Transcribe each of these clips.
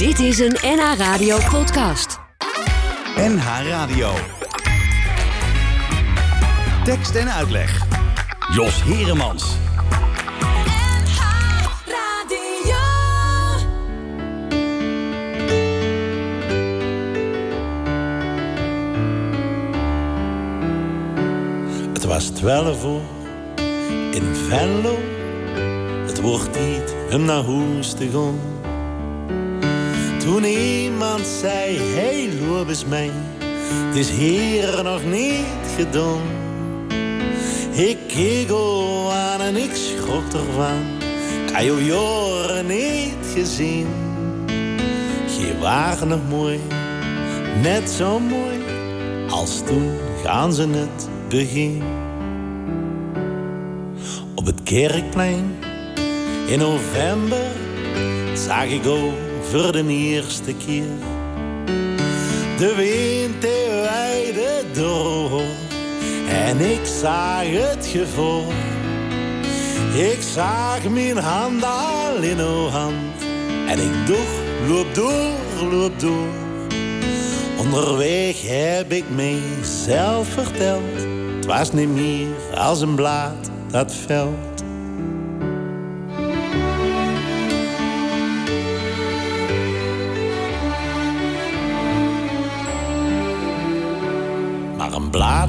Dit is een NH Radio podcast. NH Radio. Tekst en uitleg. Jos Heremans. Het was twaalf uur in Venlo. Het wordt niet hem naar huis te gaan. Toen iemand zei, hey loop eens mee. Het is hier nog niet gedaan. Ik keek al aan en ik schrok ervan. Ik had jou jaren niet gezien. Je waren nog mooi, net zo mooi. Als toen gaan ze het begin. Op het kerkplein in november zag ik over de eerste keer de wind de weide door en ik zag het gevoel. Ik zag mijn hand al in uw hand en ik doeg, loop door, loop door. Onderweg heb ik mezelf verteld, het was niet meer als een blaad dat veld.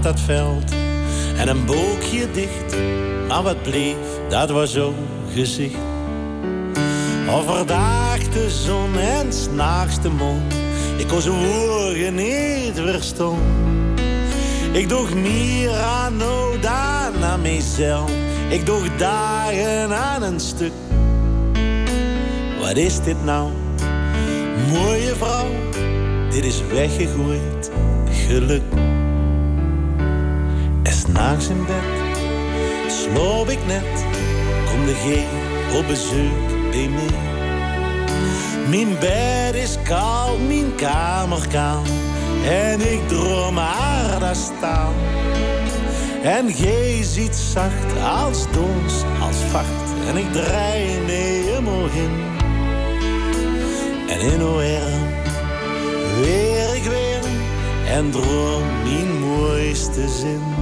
Dat veld en een boekje dicht. Maar wat bleef, dat was zo'n gezicht. Overdag de zon en s'nachts de mond. Ik kon zijn woorden niet verstaan. Ik doe meer aan dan aan mezelf. Ik doe dagen aan een stuk. Wat is dit nou? Mooie vrouw, dit is weggegooid geluk. S'nachts in bed sloop ik net, kom de geen op bezoek bij mij. Mijn bed is koud, mijn kamer kaal. En ik droom haar daar staan. En gij ziet zacht als dons, als vacht. En ik draai mee helemaal in. En in arm weer ik weer. En droom mijn mooiste zin.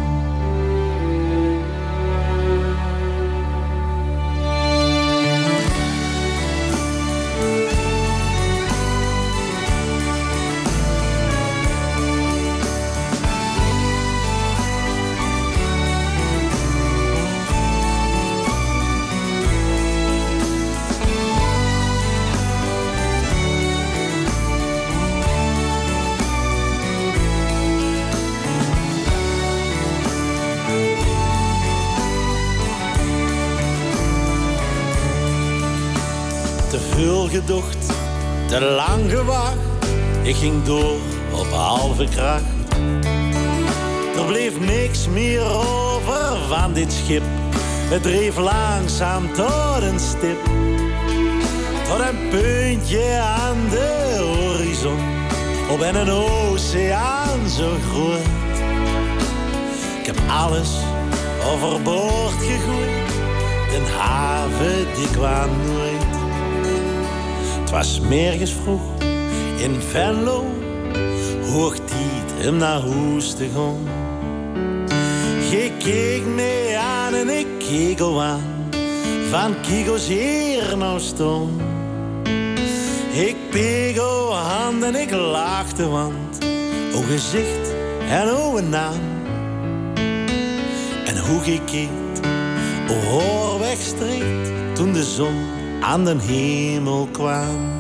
Lang gewacht. Ik ging door op halve kracht. Er bleef niks meer over van dit schip. Het dreef langzaam tot een stip. Tot een puntje aan de horizon. Op en een oceaan zo groot. Ik heb alles overboord gegooid. Den haven die kwam nooit. Het was mergens vroeg in Venlo, hoog tijd hem naar huis te gaan. Je keek me aan en ik keek al aan, van Kigo's hier nou stom. Ik pegel hand en ik lachte, want o gezicht en o een naam. En hoe gekeerd, o hoor wegstreed, toen de zon aan den hemel kwam.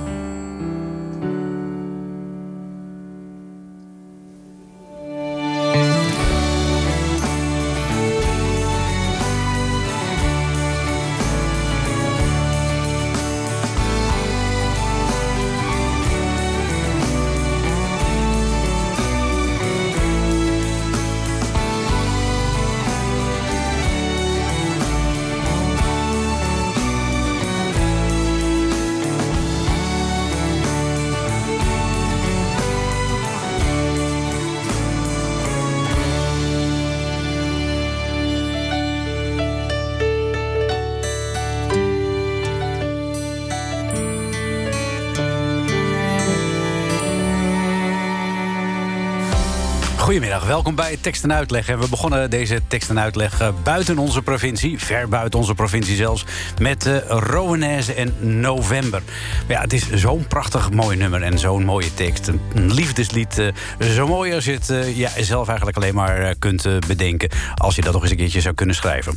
Welkom bij Tekst en Uitleg. We begonnen deze tekst en uitleg eh, buiten onze provincie, ver buiten onze provincie zelfs, met uh, Rowenaise en November. Maar ja, het is zo'n prachtig mooi nummer en zo'n mooie tekst. Een liefdeslied, uh, zo mooi als je het ja, zelf eigenlijk alleen maar kunt bedenken, als je dat nog eens een keertje zou kunnen schrijven.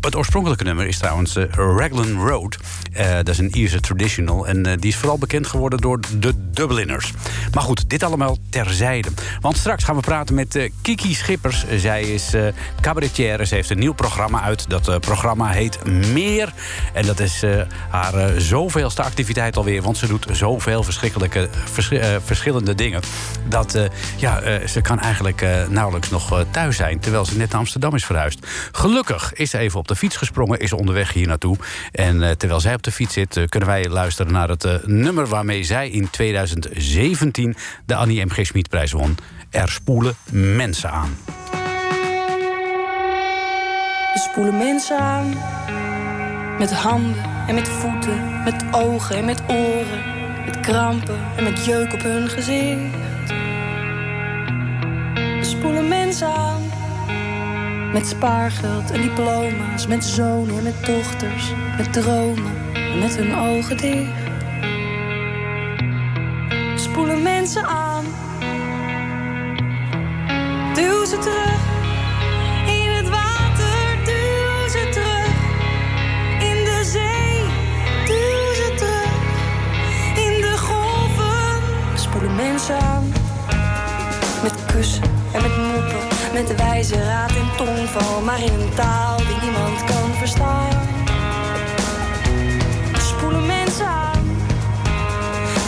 Het oorspronkelijke nummer is trouwens Raglan Road. dat is een Ierse traditional en die is vooral bekend geworden door de Dubliners. Maar goed, dit allemaal terzijde. Want straks gaan we praten met uh, Kiki Schippers. Zij is uh, cabaretière. Ze heeft een nieuw programma uit. Dat uh, programma heet Meer. En dat is haar zoveelste activiteit alweer. Want ze doet zoveel verschrikkelijke, vers, verschillende dingen. Dat ja, ze kan eigenlijk nauwelijks nog thuis zijn. Terwijl ze net naar Amsterdam is verhuisd. Gelukkig is ze even op de fiets gesprongen. Is onderweg hier naartoe. En terwijl zij op de fiets zit, kunnen wij luisteren naar het nummer waarmee zij in 2017 de Annie M. G. Schmid-prijs won. Er spoelen mensen aan. Er spoelen mensen aan. Met handen en met voeten, met ogen en met oren. Met krampen en met jeuk op hun gezicht. Er spoelen mensen aan. Met spaargeld en diploma's, met zonen en met dochters. Met dromen en met hun ogen dicht. Spoelen mensen aan Duw ze terug in het water, duw ze terug in de zee, duw ze terug in de golven. Spoelen mensen aan met kussen en met moppen, met wijze raad en tongval, maar in een taal die niemand kan verstaan. Spoelen mensen aan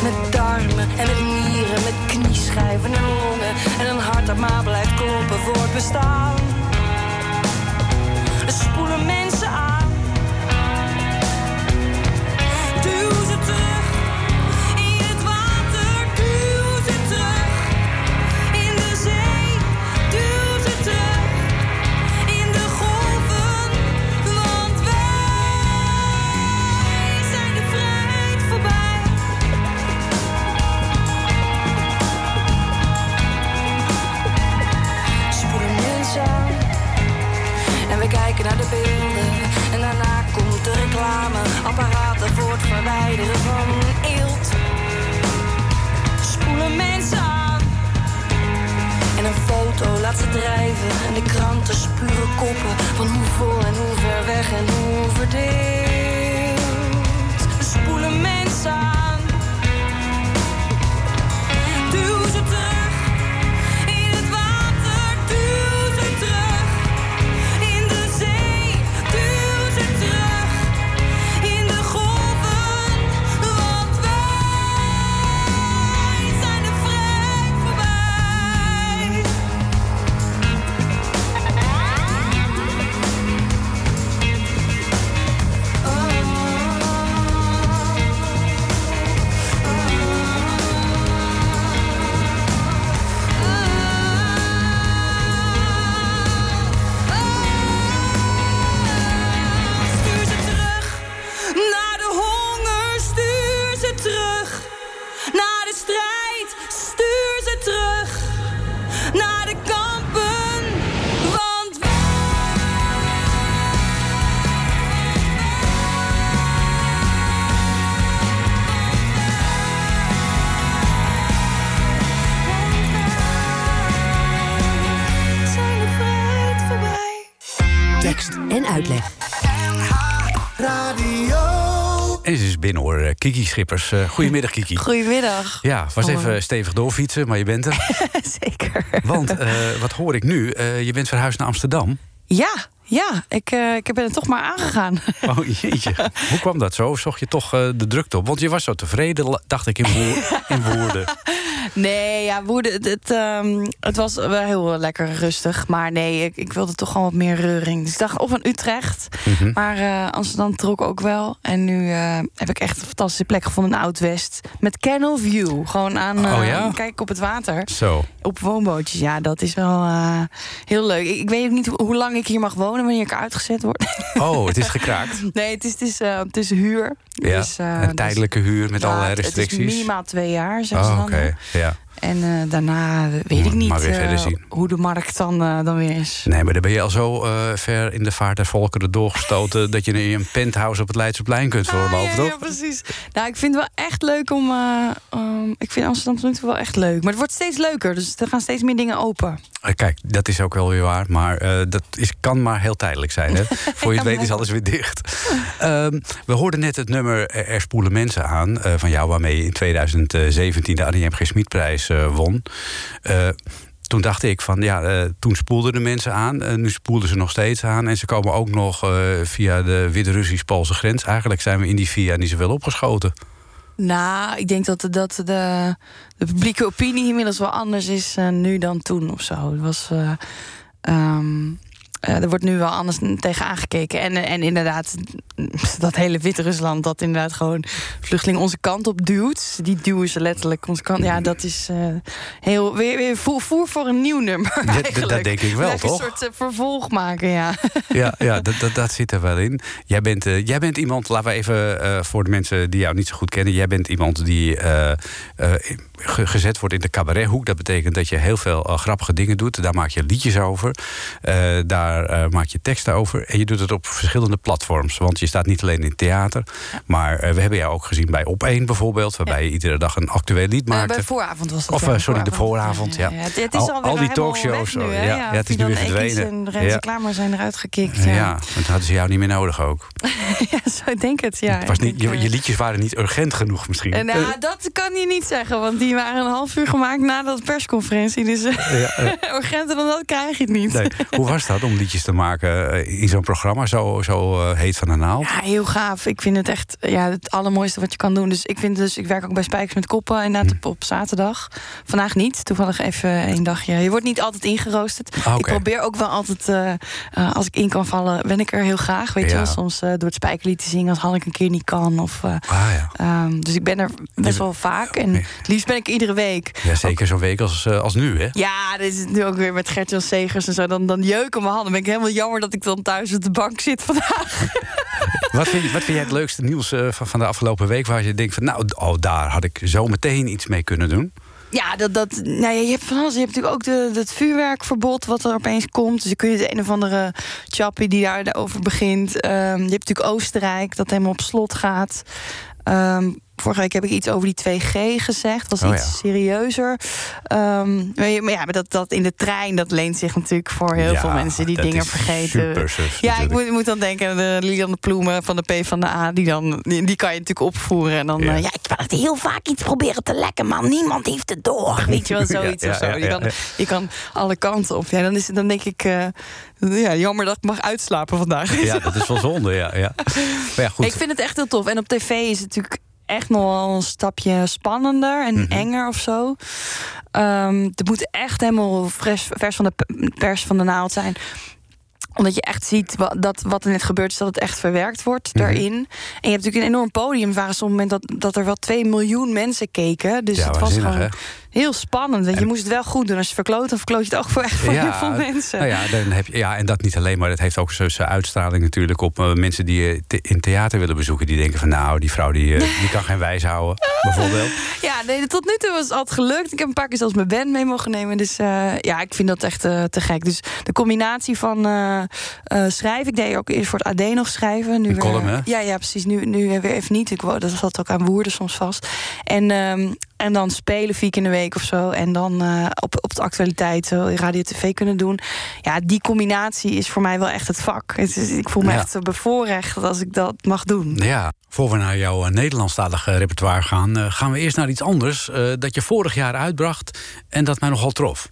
met darmen en met nieren, met knieschijven en longen. En een hart dat maar blijft kloppen voor het bestaan. Spoelen mensen aan. Verwijderen van eelt. Spoelen mensen aan. En een foto laat ze drijven. En de kranten spuren koppen. Van hoe vol en hoe ver weg en hoe verdeeld. We spoelen mensen aan. Kiki Schippers. Eh, goedemiddag Kiki. Goedemiddag. Ja, was even stevig doorfietsen, maar je bent er. Zeker. Want, eh, wat hoor ik nu? Eh, je bent verhuisd naar Amsterdam. Ja, ja ik, eh, ik ben er toch maar aangegaan. Oh jeetje, hoe kwam dat zo? Zocht je toch eh, de drukte op? Want je was zo tevreden, dacht ik in, woer in Woerden. Nee, ja, Woerden, het, het, ehm, het was wel heel lekker rustig. Maar nee, ik, ik wilde toch gewoon wat meer reuring. Dus ik dacht, of een Utrecht. Mhm. Maar eh, Amsterdam trok ook wel. En nu heb ik echt een fantastische plek gevonden in Oud-West. Met Canal View. Gewoon aan, Oh ja? kijk op het water. Zo. Op woonbootjes, ja, dat is wel heel leuk. Ik, ik weet ook niet hoe lang ik hier mag wonen... wanneer ik uitgezet word. Oh, het is gekraakt. Nee, het is, het is, eh, het is huur. Ja, Dus, eh, een dus- tijdelijke huur met Ja, allerlei het- Het is restricties. minimaal twee jaar, zeggen ze Oh, dan. Ja. En eh, daarna weet ik niet eh, hoe de markt dan, eh, dan weer is. Nee, maar dan ben je al zo ver in de vaart der volkeren doorgestoten... dat je in een penthouse op het Leidseplein kunt Ah, ja, toch? ja, precies. Nou, ik vind het wel echt leuk om... ik vind Amsterdam tot nu toe wel echt leuk. Maar het wordt steeds leuker, dus er gaan steeds meer dingen open. Kijk, dat is ook wel weer waar. Maar dat is, kan maar heel tijdelijk zijn. Hè? Voor je het weet is alles weer dicht. Ehm, we hoorden net het nummer Er spoelen mensen aan... van jou waarmee je in 2017 de Annie M. G. Smitprijs eh, won. Eh, toen dacht ik van, ja, eh, toen spoelden de mensen aan. Nu spoelen ze nog steeds aan. En ze komen ook nog via de Wit-Russisch-Poolse grens. Eigenlijk zijn we in die via niet zoveel opgeschoten. Nou, ik denk dat, dat de, de publieke opinie inmiddels wel anders is nu dan toen of zo. Het was. eh, ehm, eh, er wordt nu wel anders tegen aangekeken. En, eh, en inderdaad, dat hele Wit-Rusland dat inderdaad gewoon vluchtelingen onze kant op duwt. Die duwen ze letterlijk onze kant. Ja, dat is eh, heel weer, weer voer, voer voor een nieuw nummer. dat denk ik wel, toch? Een soort eh, vervolg maken, ja. Ja, ja dat, dat, dat zit er wel in. Jij bent, eh, jij bent iemand, laten we even eh, voor de mensen die jou niet zo goed kennen. Jij bent iemand die eh, eh, ge- gezet wordt in de cabarethoek. Dat betekent dat je heel veel eh, grappige dingen doet. Daar maak je liedjes over. Eh, daar eh, maak je teksten over. En je doet het op verschillende platforms. Want je staat niet alleen in theater. Maar eh, we hebben jou ook gezien bij Op 1 bijvoorbeeld. Waarbij je iedere dag een actueel lied Eh, maakte. bij vooravond was dat. Of, sorry, de vooravond, ja. Het, het is Al- die talkshows, nu, oh, ja, ja, het is nu weer verdwenen. en Renze Ja. Klamer zijn eruit gekikt. ja. Ja, want dan hadden ze jou niet meer nodig ook. ja zo ik denk het. Ja. Het was niet, je, je liedjes waren niet urgent genoeg misschien. eh, nou, dat kan je niet zeggen, want die waren een half uur gemaakt na de persconferentie. Dus urgenter dan dat krijg je het niet. nee. Hoe was dat om liedjes te maken eh, in zo'n programma, zo, zo eh, heet van de naald? Ja, heel gaaf. Ik vind het echt ja, het allermooiste wat je kan doen. Dus ik vind dus, ik werk ook bij Spijkers met Koppen inderdaad Hm. op, op zaterdag. Vandaag niet. Toevallig even een dagje. Je wordt niet altijd ingeroosterd. Ah. Ik probeer ook wel altijd, eh, als ik in kan vallen, ben ik er heel graag. Weet je wel, soms door het spijkerlied te zingen als Hanneke een keer niet kan. Of, Ah ja. ehm, dus ik ben er best wel vaak. En het liefst ben ik iedere week. ja, zeker zo'n week als, als nu, hè? Ja, dit is nu ook weer met Gert-Jan Segers en zo. Dan, dan jeuken mijn handen. Ben ik helemaal jammer dat ik dan thuis op de bank zit vandaag. Wat vind, je, wat vind jij het leukste nieuws eh, van, van de afgelopen week... waar je denkt van, nou, oh, daar had ik zo meteen iets mee kunnen doen? Ja, dat, dat, nou ja, je hebt van alles. Je hebt natuurlijk ook de, het vuurwerkverbod wat er opeens komt. Dus dan kun je de een of andere chappie die daarover begint. Ehm, je hebt natuurlijk Oostenrijk dat helemaal op slot gaat. Ehm, vorige week heb ik iets over die 2G gezegd. was Oh iets ja. serieuzer. Ehm, maar ja, maar dat, dat in de trein, dat leent zich natuurlijk voor heel Ja, veel mensen die dingen vergeten. ja, ik moet, dan denken aan de Lilian Ploemen van de P van de A. Die, dan, die, die kan je natuurlijk opvoeren. En dan, Ja. ja ik ben heel vaak iets proberen te lekken, maar niemand heeft het door. Weet je wel, zoiets of zo. je, kan, je kan alle kanten op. Ja, dan, is het, dan denk ik, eh, ja, jammer dat ik mag uitslapen vandaag. Ja, dat is wel zonde, ja. ja. Maar ja, goed. Ik vind het echt heel tof. En op tv is het natuurlijk echt nog wel een stapje spannender en Mhm. enger of zo. Ehm het moet echt helemaal vers, vers van de pers van de naald zijn omdat je echt ziet wat, dat wat er net gebeurt, is dat het echt verwerkt wordt Mhm. daarin. En je hebt natuurlijk een enorm podium. Er waren soms moment dat, dat er wel 2 miljoen mensen keken. Dus Ja, het was gewoon hè? Heel spannend. En je moest het wel goed doen. Als je verkloot, dan verkloot je het ook voor echt voor heel veel mensen. Nou ja, dan heb je, ja, en dat niet alleen, maar dat heeft ook zijn uitstraling natuurlijk op eh, mensen die je in theater willen bezoeken. Die denken van nou, die vrouw die, eh, die kan geen wijs houden, bijvoorbeeld. Ja, nee, tot nu toe was het altijd gelukt. Ik heb een paar keer zelfs mijn band mee mogen nemen. Dus eh, ja, ik vind dat echt te gek. Dus de combinatie van schrijven. Ik deed ook eerst voor het AD nog schrijven. Nu Een weer, column, hè? Ja, ja, precies. Nu, nu weer even niet. Ik, dat zat ook aan woorden soms vast. En, ehm, en dan spelen vier keer in de week of zo. En dan eh, op, op de actualiteit zo radio tv kunnen doen. Ja, die combinatie is voor mij wel echt het vak. Het is, ik voel me Ja. echt bevoorrecht als ik dat mag doen. Ja, voor we naar jouw eh, Nederlandstalige repertoire gaan, eh, gaan we eerst naar iets anders eh, dat je vorig jaar uitbracht en dat mij nogal trof.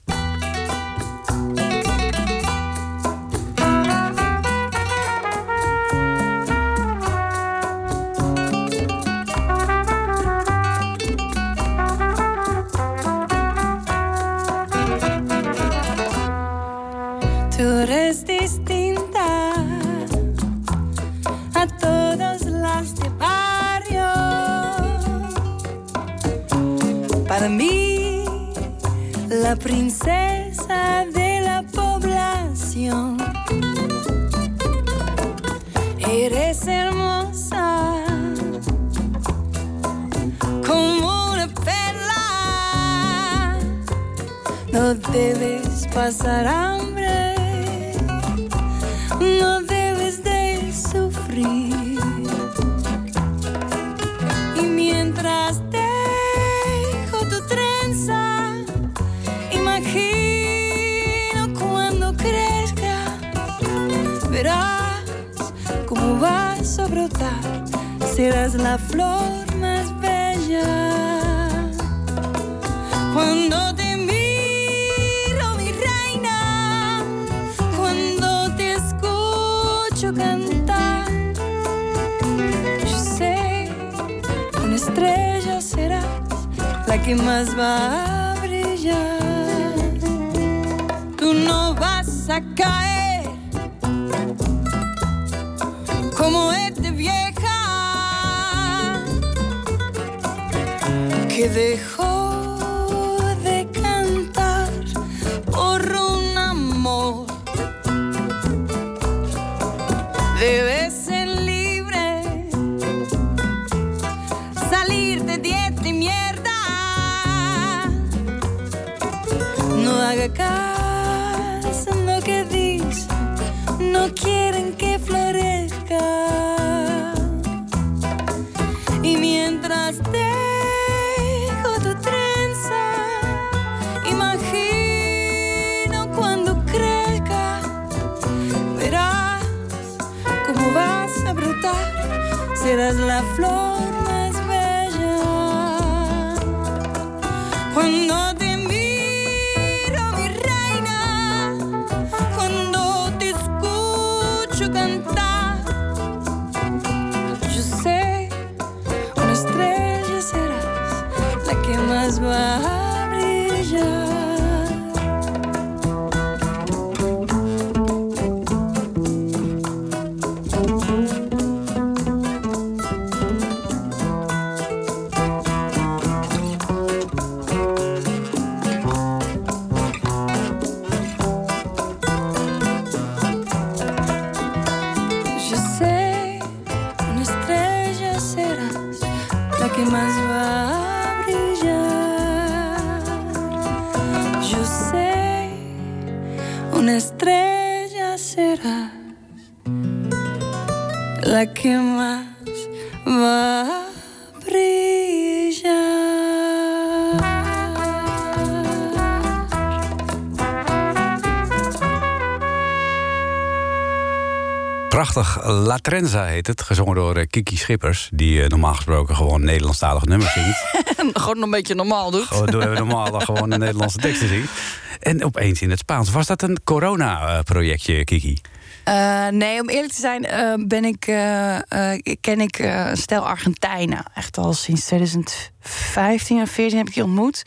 Para mí, la princesa de la población. Eres hermosa como una perla No debes pasar hambre, no debes de sufrir. Y mientras dejo verás cómo vas a brotar, serás la flor más bella. Cuando te miro, mi reina, cuando te escucho cantar, yo sé, una estrella serás la que más va a brillar. Tú no vas a caer que dejo Prachtig. La Trenza heet het. Gezongen door eh, Kiki Schippers. Die eh, normaal gesproken gewoon Nederlandstalige nummers zingt. Gewoon een beetje normaal doet. Gewoon doen we normaal gewoon de Nederlandse teksten zingt. En opeens in het Spaans. Was dat een corona-projectje, Kiki? Eh, nee, om eerlijk te zijn, ben ik, ken ik een stel Argentijnen. Echt al sinds 2015 of 14 heb ik die ontmoet.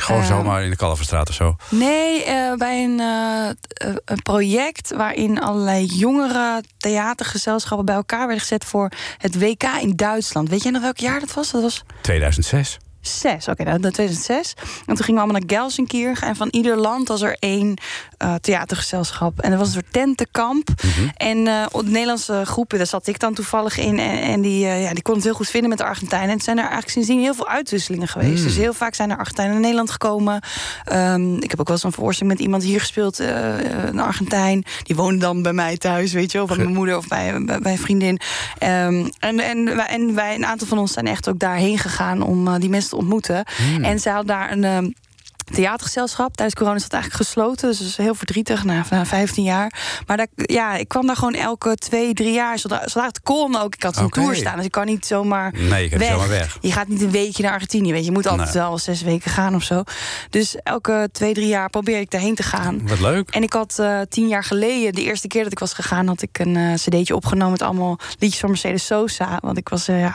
Gewoon Eh, zomaar in de Kalverstraat of zo. Nee, eh, bij een, eh, een project waarin allerlei jongere theatergezelschappen bij elkaar werden gezet voor het WK in Duitsland. Weet jij nog welk jaar dat was? Dat was 2006. Zes. Oké, nou, dat 2006. En toen gingen we allemaal naar Gelsenkirchen. En van ieder land was er één eh, theatergezelschap. En er was een soort tentenkamp. En eh, op de Nederlandse groepen, daar zat ik dan toevallig in. En, en die, eh, ja, die kon het heel goed vinden met de Argentijnen. En het zijn er eigenlijk sindsdien heel veel uitwisselingen geweest. Dus heel vaak zijn er Argentijnen naar Nederland gekomen. Ehm, ik heb ook wel eens een voorstelling met iemand hier gespeeld, een Argentijn. Die woonde dan bij mij thuis, weet je wel. Van mijn moeder of bij, bij, een vriendin. Ehm, en, en, wij, en wij, een aantal van ons zijn echt ook daarheen gegaan om die mensen te ontmoeten. En zij had daar een. Theatergezelschap. Tijdens corona is dat eigenlijk gesloten. Dus dat is heel verdrietig, na, na 15 jaar. Maar daar, ja, ik kwam daar gewoon elke twee, drie jaar. Zodra, zodra het kon ook. Ik had Oké. tour staan, dus ik kan niet zomaar Nee, je kan niet zomaar weg. Je gaat niet een weekje naar Argentinië, weet je. Je moet altijd Nee. wel zes weken gaan of zo. Dus elke twee, drie jaar probeer ik daarheen te gaan. Wat leuk. En ik had eh, tien jaar geleden, de eerste keer dat ik was gegaan, had ik een eh, cd'tje opgenomen met allemaal liedjes van Mercedes Sosa. Want ik was eh,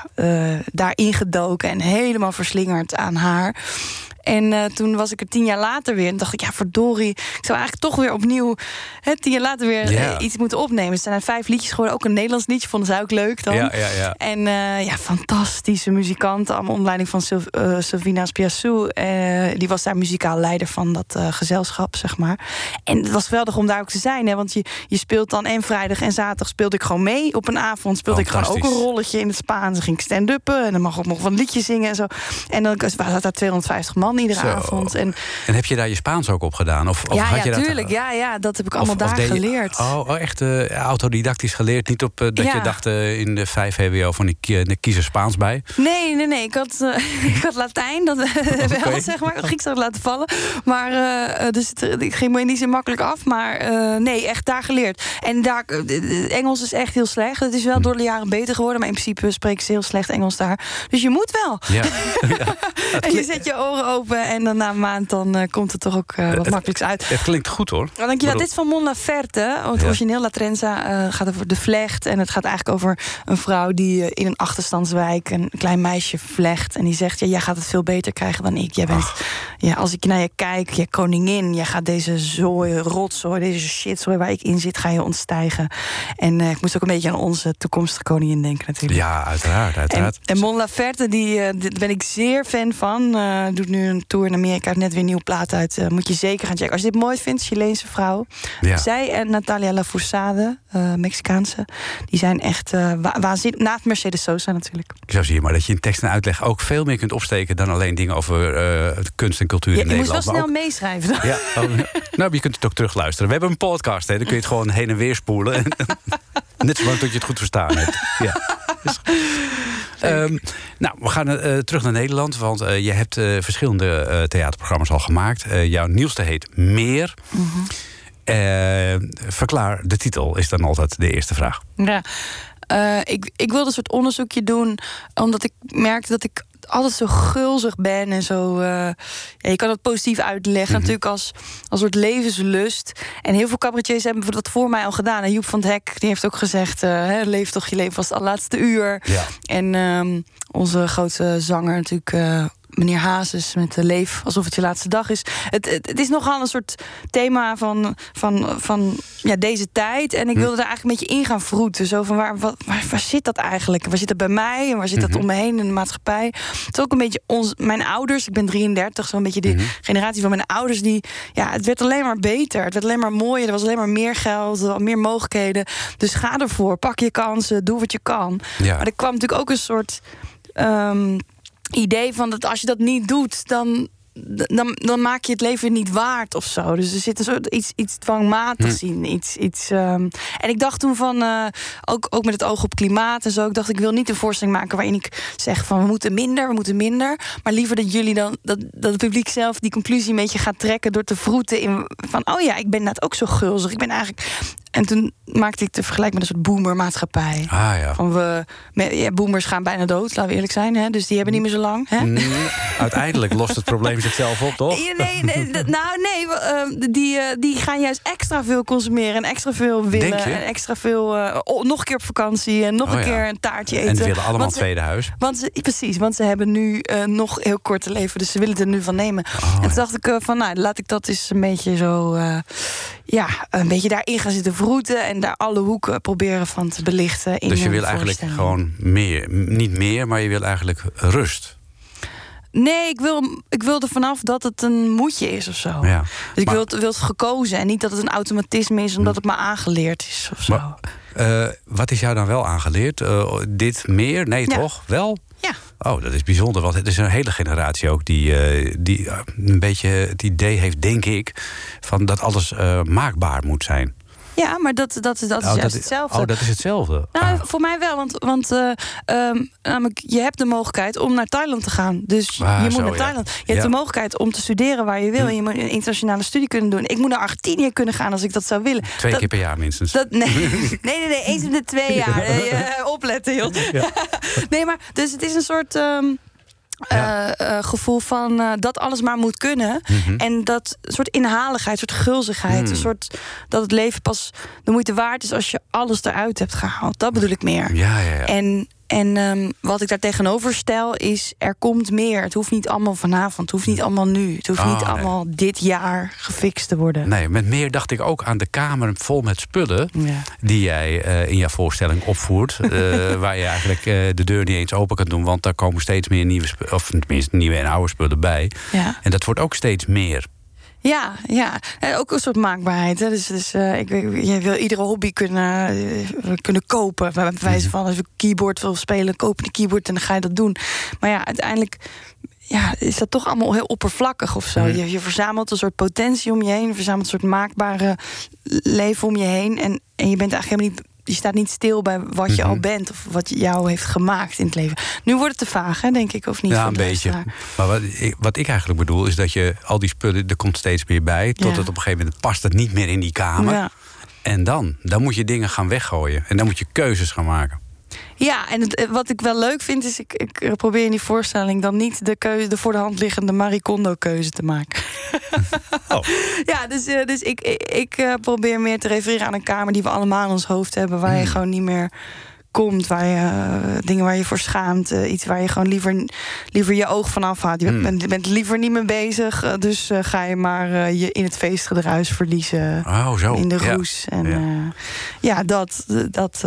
daar ingedoken en helemaal verslingerd aan haar. En eh, toen was ik er tien jaar later weer. En dacht ik, ja, verdorie. Ik zou eigenlijk toch weer opnieuw, hè, tien jaar later weer eh, iets moeten opnemen. Het zijn vijf liedjes geworden. Ook een Nederlands liedje vonden zij ook leuk dan. Ja, ja, ja. En eh, ja, fantastische muzikanten. Allemaal onder leiding van Syl Sylvina Spiassou. Die was daar muzikaal leider van dat gezelschap, zeg maar. En het was geweldig om daar ook te zijn. Hè, want je, je speelt dan en vrijdag en zaterdag speelde ik gewoon mee. Op een avond speelde ik gewoon ook een rolletje in het Spaans. Dan ging ik stand-uppen en dan mag ik nog van liedjes zingen en zo. En dan waren daar 250 man iedere Zo. avond. En En heb je daar je Spaans ook op gedaan? Of, of ja, had ja, je dat. Ja, ja, dat heb ik allemaal daar je- geleerd. oh, oh, echt eh, autodidactisch geleerd? Niet op eh, dat Ja. je dacht eh, in de 5 HBO van ik, ik kies er Spaans bij? Nee, nee, nee. Ik had, ik had Latijn, dat wel, zeg maar. Grieks had ik laten vallen. Maar, dus het, ik ging me niet zo makkelijk af. Maar nee, echt daar geleerd. En daar, Engels is echt heel slecht. Het is wel door de jaren beter geworden. Maar in principe spreken ze heel slecht Engels daar. Dus je moet wel. Ja. En je zet je oren open. En dan na een maand dan, eh, komt het toch ook eh, wat makkelijks uit. Het klinkt goed hoor. Nou, dankjewel. Dit is van Mon Laferte. Ja. origineel La Trenza eh, gaat over de vlecht. En het gaat eigenlijk over een vrouw die in een achterstandswijk een klein meisje vlecht. En die zegt: ja, Jij gaat het veel beter krijgen dan ik. Jij bent, ja, als ik naar je kijk, je koningin. Jij gaat deze zooi, rotzooi, deze shitzooi waar ik in zit, ga je ontstijgen. En ik moest ook een beetje aan onze toekomstige koningin denken, natuurlijk. Ja, uiteraard. En, uiteraard. en Mon Laferte, die, daar ben ik zeer fan van. Doet nu een tour in Amerika, net weer een nieuwe plaat uit. Eh, moet je zeker gaan checken. Als je dit mooi vindt, Chileense vrouw. Ja. Zij en Natalia Lafourcade, eh Mexicaanse, die zijn echt eh wa waanzinnig. Naast Mercedes Sosa natuurlijk. Zo zie je maar dat je in tekst en uitleg ook veel meer kunt opsteken dan alleen dingen over kunst en cultuur Ja, in je moest wel Nederland. snel ook- meeschrijven. dan. Ja, oh, ja. nou, je kunt het ook terugluisteren. We hebben een podcast, hè, dan kun je het gewoon heen en weer spoelen. Net zolang tot je het goed verstaan hebt. Ja. Dus- Ehm, nou, we gaan eh, terug naar Nederland, want eh, je hebt eh, verschillende theaterprogramma's al gemaakt. Jouw nieuwste heet Meer. Eh, verklaar de titel, is dan altijd de eerste vraag. Ja. Ik, ik wilde een soort onderzoekje doen, omdat ik merkte dat ik altijd zo gulzig ben en zo. eh, ja, je kan het positief uitleggen, natuurlijk als, als soort levenslust. En heel veel cabaretiers hebben dat voor mij al gedaan. En Joep van het Hek die heeft ook gezegd: eh, hè, leef toch je leven als het laatste uur. Ja. En ehm, onze grote zanger natuurlijk. eh, Meneer Hazes met de Leef alsof het je laatste dag is. Het, het, het is nogal een soort thema van, van, van ja, deze tijd. En ik wilde daar eigenlijk een beetje in gaan vroeten. Zo van waar, wat, waar, waar zit dat eigenlijk? Waar zit dat bij mij? En waar zit dat om me heen in de maatschappij? Het is ook een beetje ons, mijn ouders. Ik ben 33, zo'n beetje de generatie van mijn ouders. Die, ja, het werd alleen maar beter. Het werd alleen maar mooier. Er was alleen maar meer geld, er meer mogelijkheden. Dus ga ervoor. Pak je kansen. Doe wat je kan. Ja. Maar er kwam natuurlijk ook een soort ehm, idee van dat als je dat niet doet, dan. Dan, dan maak je het leven niet waard of zo. Dus er zit een soort iets, iets dwangmatigs in. Iets, iets, ehm, En ik dacht toen van, eh, ook, ook met het oog op klimaat en zo. Ik dacht, ik wil niet een voorstelling maken waarin ik zeg van we moeten minder, we moeten minder. Maar liever dat jullie dan, dat, dat het publiek zelf die conclusie een beetje gaat trekken door te vroeten in van, oh ja, ik ben net ook zo gulzig. Ik ben eigenlijk. En toen maakte ik de vergelijking met een soort boomermaatschappij. Ah ja. Van we, ja, boomers gaan bijna dood, laten we eerlijk zijn. Hè? Dus die hebben niet meer zo lang. Hè? Mm, Uiteindelijk lost het probleem zichzelf op, toch? Ja, nee, nee, nou nee, we, eh, die, eh, die gaan juist extra veel consumeren en extra veel willen. Je? En extra veel, eh, oh, nog een keer op vakantie en nog Oh een keer een taartje eten. En ze willen allemaal een tweede huis. Want ze, precies, want ze hebben nu eh, nog heel kort te leven, dus ze willen het er nu van nemen. Oh, en toen dacht ik van, nou, laat ik dat eens een beetje zo, ja, een beetje daarin gaan zitten en daar alle hoeken proberen van te belichten. In Dus je wil eigenlijk gewoon meer. Niet meer, maar je wil eigenlijk rust. Nee, ik wil, ik wil er vanaf dat het een moedje is of zo. Ja. Dus ik wil het, wil het gekozen en niet dat het een automatisme is omdat het maar aangeleerd is of zo. Maar- Eh, wat is jou dan wel aangeleerd? Eh, dit meer? Nee, Ja. toch? Wel? ja. Oh, dat is bijzonder, want het is een hele generatie ook die, eh, die een beetje het idee heeft, denk ik, van dat alles maakbaar moet zijn. Ja, maar dat, dat, dat is Oh, juist is- hetzelfde. Oh, dat is hetzelfde. Nou, Ah. voor mij wel, want, want eh, ehm, namelijk, je hebt de mogelijkheid om naar Thailand te gaan. Dus Ah, je moet zo, naar ja. Thailand. Je hebt Ja. Hm. de mogelijkheid om te studeren waar je wil. En je moet een internationale studie kunnen doen. Ik moet naar Argentinië kunnen gaan als ik dat zou willen. Twee dat, keer per jaar minstens. Dat, nee, nee, nee, nee, eens in de twee jaar. Nee, eh, opletten, joh. Nee, maar dus het is een soort ehm, Ja. eh, eh, gevoel van eh, dat alles maar moet kunnen. Mhm. En dat soort inhaligheid, soort gulzigheid. Hmm. Een soort dat het leven pas de moeite waard is als je alles eruit hebt gehaald. Dat bedoel ik meer. Ja, ja, ja. En, en ehm, wat ik daar tegenover stel is, er komt meer. Het hoeft niet allemaal vanavond, het hoeft niet allemaal nu. Het hoeft Ah, niet nee. allemaal dit jaar gefixt te worden. Nee, met meer dacht ik ook aan de kamer vol met spullen. Ja. die jij eh, in jouw voorstelling opvoert. eh, waar je eigenlijk eh, de deur niet eens open kan doen. Want daar komen steeds meer nieuwe spullen. Of tenminste nieuwe en oude spullen bij. Ja. En dat wordt ook steeds meer. Ja, ja. En ook een soort maakbaarheid. Hè. Dus, dus eh, ik, je wil iedere hobby kunnen, eh, kunnen kopen. Bij wijze van als je keyboard wil spelen, koop een keyboard en dan ga je dat doen. Maar ja, uiteindelijk ja, is dat toch allemaal heel oppervlakkig of zo. Mhm. Je, je verzamelt een soort potentie om je heen, je verzamelt een soort maakbare leven om je heen. En, en je bent eigenlijk helemaal niet. Je staat niet stil bij wat je Mhm. al bent of wat jou heeft gemaakt in het leven. Nu wordt het te vaag, hè, denk ik, of niet? Ja, een beetje. Maar wat ik, wat ik eigenlijk bedoel is dat je al die spullen, er komt steeds meer bij. Tot Ja. het op een gegeven moment past het niet meer in die kamer. Ja. En dan, dan moet je dingen gaan weggooien. En dan moet je keuzes gaan maken. Ja, en het, eh, wat ik wel leuk vind, is ik, ik probeer in die voorstelling dan niet de, keuze, de voor de hand liggende Marie Kondo-keuze te maken. Oh. Ja, dus, eh, dus ik, ik, ik, eh, probeer meer te refereren aan een kamer die we allemaal in ons hoofd hebben, waar je Hmm. gewoon niet meer komt, waar je dingen waar je voor schaamt, iets waar je gewoon liever, liever je oog van afhoudt. Je Hmm. bent, bent liever niet mee bezig, dus ga je maar je in het feestgedruis verliezen Oh, zo. in de Ja. roes. En Ja. ja, ja dat, dat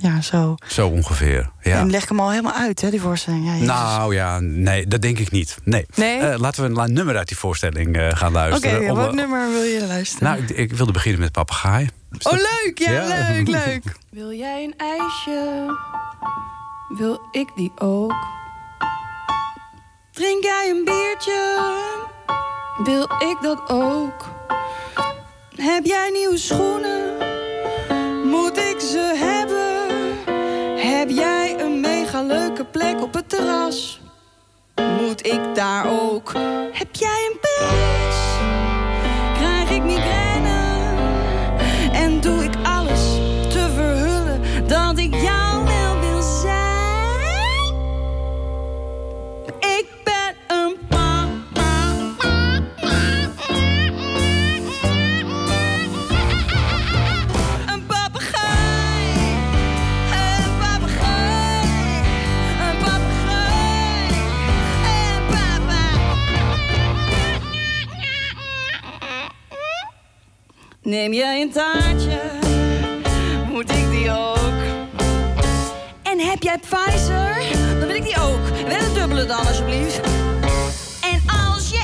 ja, zo. Zo ongeveer. Ja. En leg ik hem al helemaal uit, hè, die voorstelling. Ja. Nou ja, nee, dat denk ik niet. Nee. Nee? Eh, laten we een nummer uit die voorstelling eh, gaan Oké, luisteren. ja, Om, welk eh, nummer wil je luisteren? Nou, ik, ik wilde beginnen met Papegaai. Oh, dat- leuk! Ja, Ja. leuk, leuk. Wil jij een ijsje? Wil ik die ook? Drink jij een biertje? Wil ik dat ook? Heb jij nieuwe schoenen? Moet ik ze hebben? Heb jij een mega leuke plek op het terras? Moet ik daar ook? Heb jij een prijs? Neem jij een taartje? Moet ik die ook? En heb jij Pfizer? Dan wil ik die ook. Wel een dubbele dan, alsjeblieft. En als je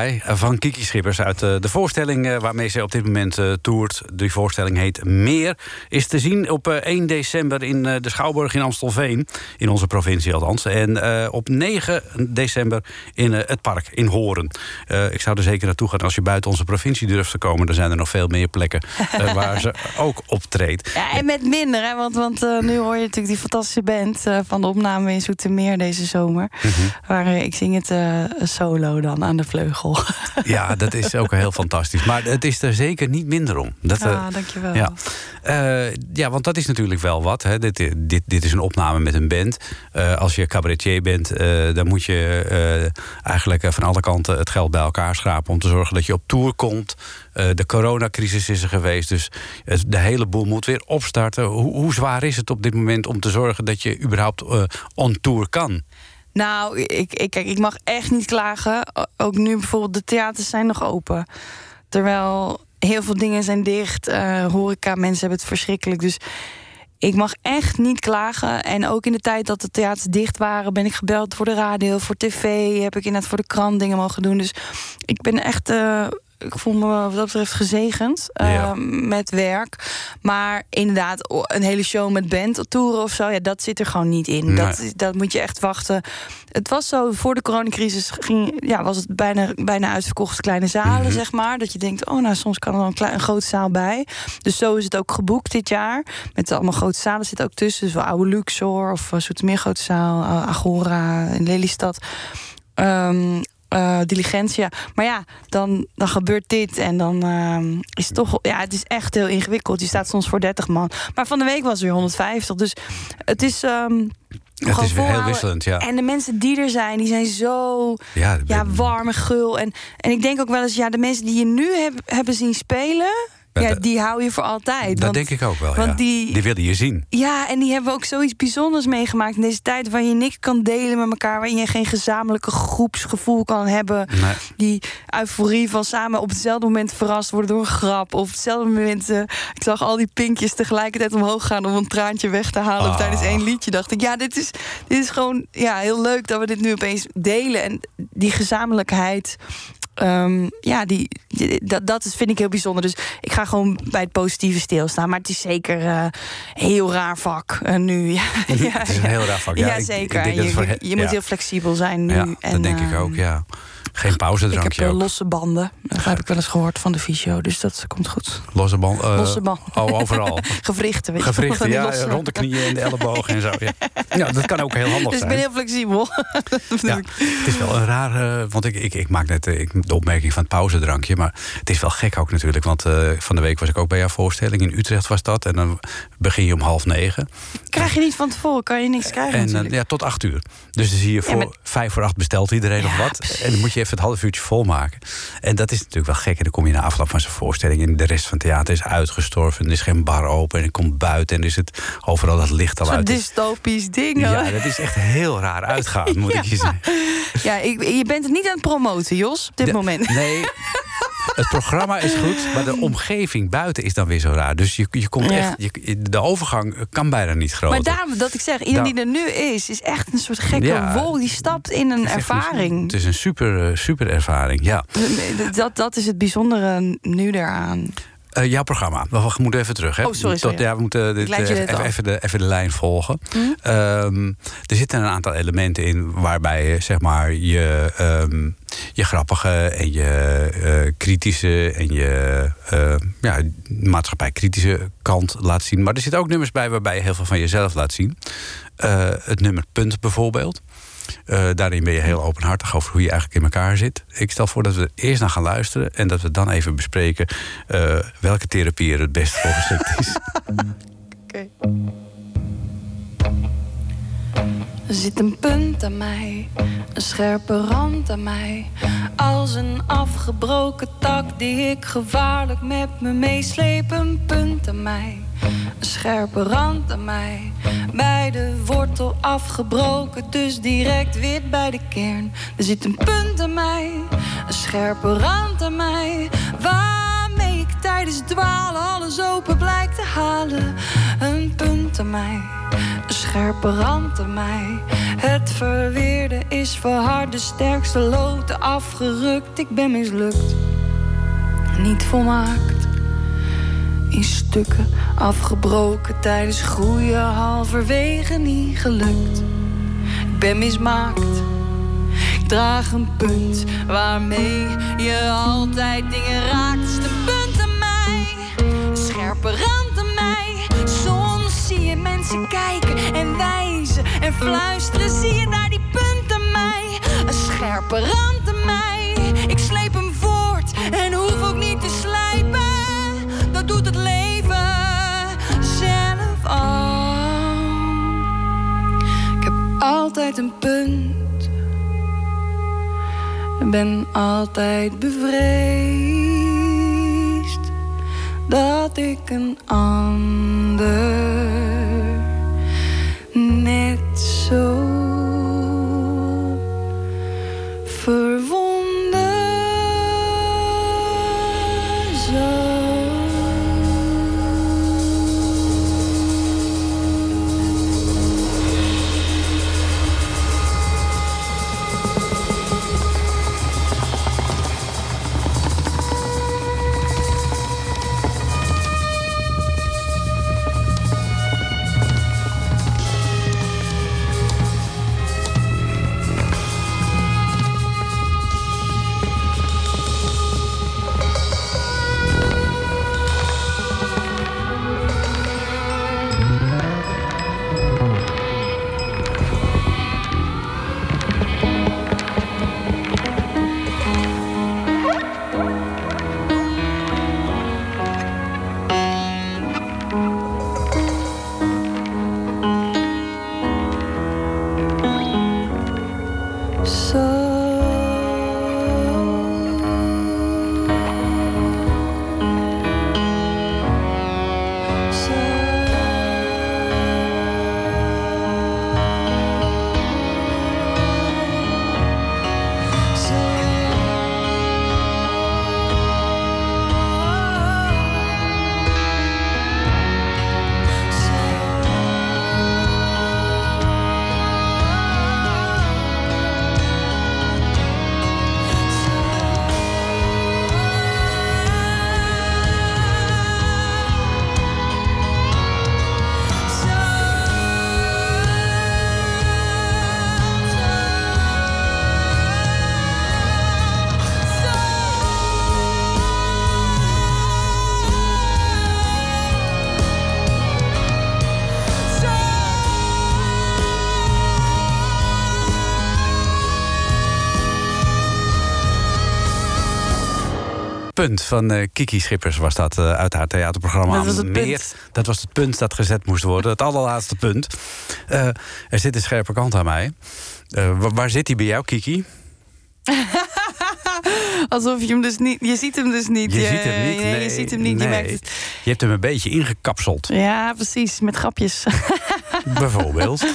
Papegaai van Kiki Schippers uit eh, de voorstelling eh, waarmee ze op dit moment eh, toert. Die voorstelling heet Meer. Is te zien op eh, 1 december in eh, de Schouwburg in Amstelveen. In onze provincie althans. En eh, op 9 december in eh, het park in Horen. Eh, ik zou er zeker naartoe gaan als je buiten onze provincie durft te komen. Dan zijn er nog veel meer plekken eh, waar ze ook optreedt. Ja, en met minder, hè? want, want eh, nu hoor je natuurlijk die fantastische band eh, van de opname in Zoetermeer deze zomer. Waar eh, ik zing het eh, solo dan aan de vleugel. Ja, dat is ook heel fantastisch. Maar het is er zeker niet minder om. Dat, Ah, dankjewel. Ja. Eh, ja, want dat is natuurlijk wel wat. Hè. Dit, dit, dit is een opname met een band. Eh, als je cabaretier bent, dan moet je eigenlijk van alle kanten het geld bij elkaar schrapen om te zorgen dat je op tour komt. De coronacrisis is er geweest, dus het- de hele boel moet weer opstarten. Hoe, hoe zwaar is het op dit moment om te zorgen dat je überhaupt on tour kan? Nou, ik, ik, kijk, ik mag echt niet klagen. Ook nu bijvoorbeeld, de theaters zijn nog open. Terwijl heel veel dingen zijn dicht. eh, horeca, mensen hebben het verschrikkelijk. Dus ik mag echt niet klagen. En ook in de tijd dat de theaters dicht waren, ben ik gebeld voor de radio, voor tv. Heb ik inderdaad voor de krant dingen mogen doen. Dus ik ben echt. eh, ik voel me wat dat betreft gezegend eh, met werk. Maar inderdaad, een hele show met band toeren of zo, ja, dat zit er gewoon niet in. Nee. Dat, dat moet je echt wachten. Het was zo, voor de coronacrisis ging, ja, was het bijna, bijna uitverkochte kleine zalen, Mhm. zeg maar. Dat je denkt, oh, nou, soms kan er wel een, klein, een grote zaal bij. Dus zo is het ook geboekt dit jaar. Met allemaal grote zalen zitten ook tussen. Dus wel oude Luxor of uh, Zoetermeer Grote Zaal, eh, Agora in Lelystad. Ehm eh, Diligentia. Maar ja, dan, dan gebeurt dit. En dan ehm, is het toch... Ja, het is echt heel ingewikkeld. Je staat soms voor 30 man. Maar van de week was er weer 150. Dus het is... ehm Het is heel wisselend, ja. En de mensen die er zijn, die zijn zo Ja, ja, warm en gul. En, en ik denk ook wel eens, ja, de mensen die je nu heb, hebben zien spelen... Ja, dat- die hou je voor altijd. Dat want, denk ik ook wel, want ja. die- die willen je zien. Ja, en die hebben ook zoiets bijzonders meegemaakt in deze tijd... waar je niks kan delen met elkaar... waarin je geen gezamenlijke groepsgevoel kan hebben. Nee. Die euforie van samen op hetzelfde moment verrast worden door een grap... of op hetzelfde moment... eh, ik zag al die pinkjes tegelijkertijd omhoog gaan... om een traantje weg te halen Ah. of tijdens één liedje. dacht ik, ja, dit is, dit is gewoon ja, heel leuk dat we dit nu opeens delen. En die gezamenlijkheid... ehm, ja, die, die- dat, dat vind ik heel bijzonder. Dus ik ga gewoon bij het positieve stilstaan. Maar het is zeker eh heel raar vak eh, nu. Ja, het is een heel raar vak. Ja, Ja, ik- ik zeker. denk dat je voor je, moet heel flexibel zijn nu. Ja, en, dat denk ik ehm, ook, ja. Geen Ik heb pauzedrankje eh, ook. losse banden. Dat heb ik wel eens gehoord van de fysio. Dus dat komt goed. Losse band. eh, Losse band. Oh, overal. Gewrichten, weet je Gewrichten, die ja, losse- rond de knieën en de ellebogen en zo. Ja. ja, dat kan ook heel handig Dus ik zijn. ben heel flexibel. Ja, het is wel een raar, eh, want ik, ik, ik maak net ik, de opmerking van het pauzedrankje, maar het is wel gek ook natuurlijk, want van de week was ik ook bij jouw voorstelling in Utrecht was dat en dan begin je om half negen Krijg je niet van tevoren, kan je niks krijgen en ja tot acht uur. Dus dan zie je voor maar- vijf voor acht bestelt iedereen nog wat precies. en dan moet je even het half uurtje volmaken. En dat is natuurlijk wel gek en dan kom je na afloop van zijn voorstelling en de rest van het theater is uitgestorven, er is geen bar open en ik kom buiten en er zit overal dat licht al Zo'n uit. dystopisch ding. hoor. Ja, dat is echt heel raar uitgaan, moet ik je zeggen. Ja, ik, je bent het niet aan het promoten, Jos, op dit De- moment. Nee, het programma is goed, maar de omgeving buiten is dan weer zo raar. Dus je, je komt Ja. echt, je, de overgang kan bijna niet groter. Maar daarom dat ik zeg, iedereen Nou. die er nu is, is echt een soort gekke Ja. wolk. Die stapt in een ervaring. Het is een super, eh, super ervaring, ja. Dat, dat is het bijzondere nu daaraan. Eh, jouw programma, we we moeten even terug. Hè? Oh, sorry, sorry. Tot, ja, we moeten dit, eh, dit even, even, de, even de lijn volgen. Hm? Ehm, er zitten een aantal elementen in waarbij je, zeg maar, je, ehm, je grappige en je eh, kritische en je eh, ja, maatschappij-kritische kant laat zien. Maar er zitten ook nummers bij waarbij je heel veel van jezelf laat zien. Het nummer Punt bijvoorbeeld. Eh, daarin ben je heel openhartig over hoe je eigenlijk in elkaar zit. Ik stel voor dat we er eerst naar gaan luisteren en dat we dan even bespreken eh, welke therapie er het best voor geschikt is. Er zit een punt aan mij, een scherpe rand aan mij. Als een afgebroken tak die ik gevaarlijk met me meesleep. Een punt aan mij, een scherpe rand aan mij. Bij de wortel afgebroken, dus direct wit bij de kern. Er zit een punt aan mij, een scherpe rand aan mij. Waarmee ik tijdens dwalen alles open blijkt te halen. Een punt aan mij, een scherpe rand aan mij. Het verweerde is verhard, de sterkste loten afgerukt. Ik ben mislukt, niet volmaakt. In stukken afgebroken tijdens groeien, halverwege niet gelukt. Ik ben mismaakt. Ik draag een punt waarmee je altijd dingen raakt. Is de punt aan mij, een scherpe rand aan mij. Soms zie je mensen kijken en wijzen en fluisteren. Zie je daar die punt aan mij, een scherpe rand aan mij. Ik sleep hem voort en hoef ook niet altijd een punt. Ben altijd bevreesd dat ik een ander net zo Punt van eh, Kiki Schippers was dat eh, uit haar theaterprogramma. Dat was het Meer. punt. Dat was het punt dat gezet moest worden. Het allerlaatste punt. Eh, er zit een scherpe kant aan mij. Wa- waar zit hij bij jou, Kiki? Alsof je hem dus niet... Je ziet hem dus niet. Je ziet hem niet. Nee, Nee, je ziet hem niet. Je merkt het. Je hebt hem een beetje ingekapseld, Ja, precies. Met grapjes. bijvoorbeeld.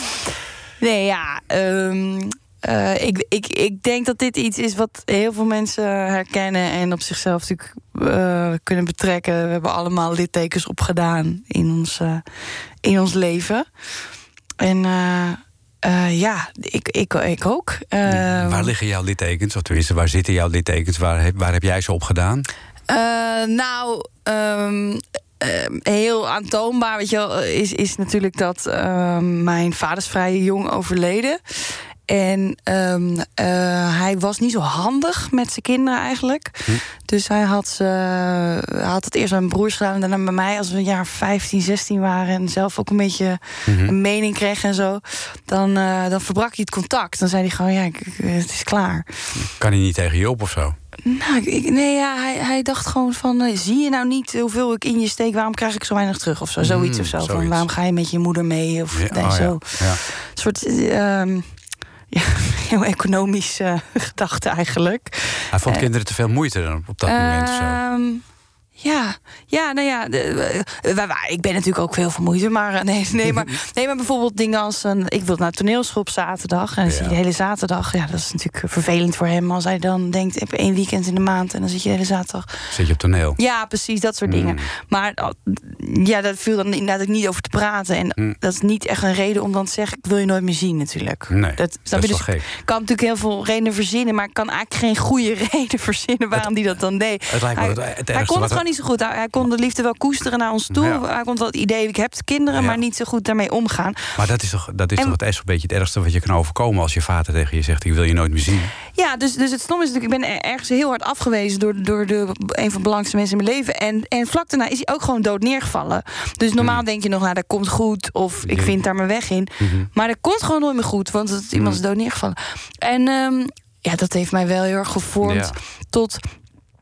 Nee, ja. ehm, eh, ik, ik, ik denk dat dit iets is wat heel veel mensen herkennen en op zichzelf natuurlijk eh, kunnen betrekken. We hebben allemaal littekens opgedaan in ons, eh, in ons leven. En ja, ik, ik, ik ook. Waar liggen jouw littekens? Of tenminste, waar zitten jouw littekens? Waar heb, waar heb jij ze op gedaan? Eh, nou, ehm, heel aantoonbaar weet je wel, is, is natuurlijk dat ehm, mijn vader is vrij jong overleden. En ehm, eh, hij was niet zo handig met zijn kinderen eigenlijk. Dus hij had, ze, hij had het eerst bij mijn broers gedaan en daarna bij mij als we een jaar 15, 16 waren en zelf ook een beetje een mening kregen en zo. Dan, eh, dan verbrak hij het contact. Dan zei hij gewoon: Ja, ik- het is klaar. Kan hij niet tegen je op of zo? Nou, ik- nee, ja, hij, hij dacht gewoon van... eh, zie je nou niet hoeveel ik in je steek? Waarom krijg ik zo weinig terug? Of zo, zoiets Mm, of zo. Van, zoiets. waarom ga je met je moeder mee? Of Ja, nee, oh zo. ja. Een soort... eh, ehm, ja, heel economisch eh, gedachte eigenlijk. Hij vond kinderen te veel moeite dan op dat moment of zo. Ja, ja, nou ja, de, eh, ik ben natuurlijk ook veel moeite, maar eh, nee, nee, maar, nee, maar bijvoorbeeld dingen als een, ik wil naar toneelschool op zaterdag en dan Ja. zie je de hele zaterdag, ja, dat is natuurlijk vervelend voor hem als hij dan denkt, ik heb één weekend in de maand en dan zit je de hele zaterdag. Zit je op toneel? Ja, precies, dat soort dingen. Mm. Maar uh, ja, dat viel dan inderdaad ook niet over te praten. En Mm. dat is niet echt een reden om dan te zeggen... ik wil je nooit meer zien natuurlijk. Nee, dat, dat is Dus gek? ik kan natuurlijk heel veel redenen verzinnen... maar ik kan eigenlijk geen goede reden verzinnen waarom die dat dan deed. Het lijkt me hij, het- het hij ergste kon het gewoon niet zo goed. Hij, hij kon de liefde wel koesteren naar ons toe. Ja. Hij kon wel het idee, ik heb kinderen... Ja. maar niet zo goed daarmee omgaan. Maar dat is toch, dat is En- toch het echt een beetje het ergste wat je kan overkomen als je vader tegen je zegt: Ik wil je nooit meer zien. Ja, dus, dus het stom is natuurlijk, ik ben er- ergens heel hard afgewezen door, door de, een van de belangrijkste mensen in mijn leven. En, en vlak daarna is hij ook gewoon dood neergevallen. Dus normaal denk je nog, nou, dat komt goed. Of ik vind daar mijn weg in. Maar dat komt gewoon nooit meer goed, want het, iemand is dood neergevallen. En ehm, ja, dat heeft mij wel heel erg gevormd Ja. tot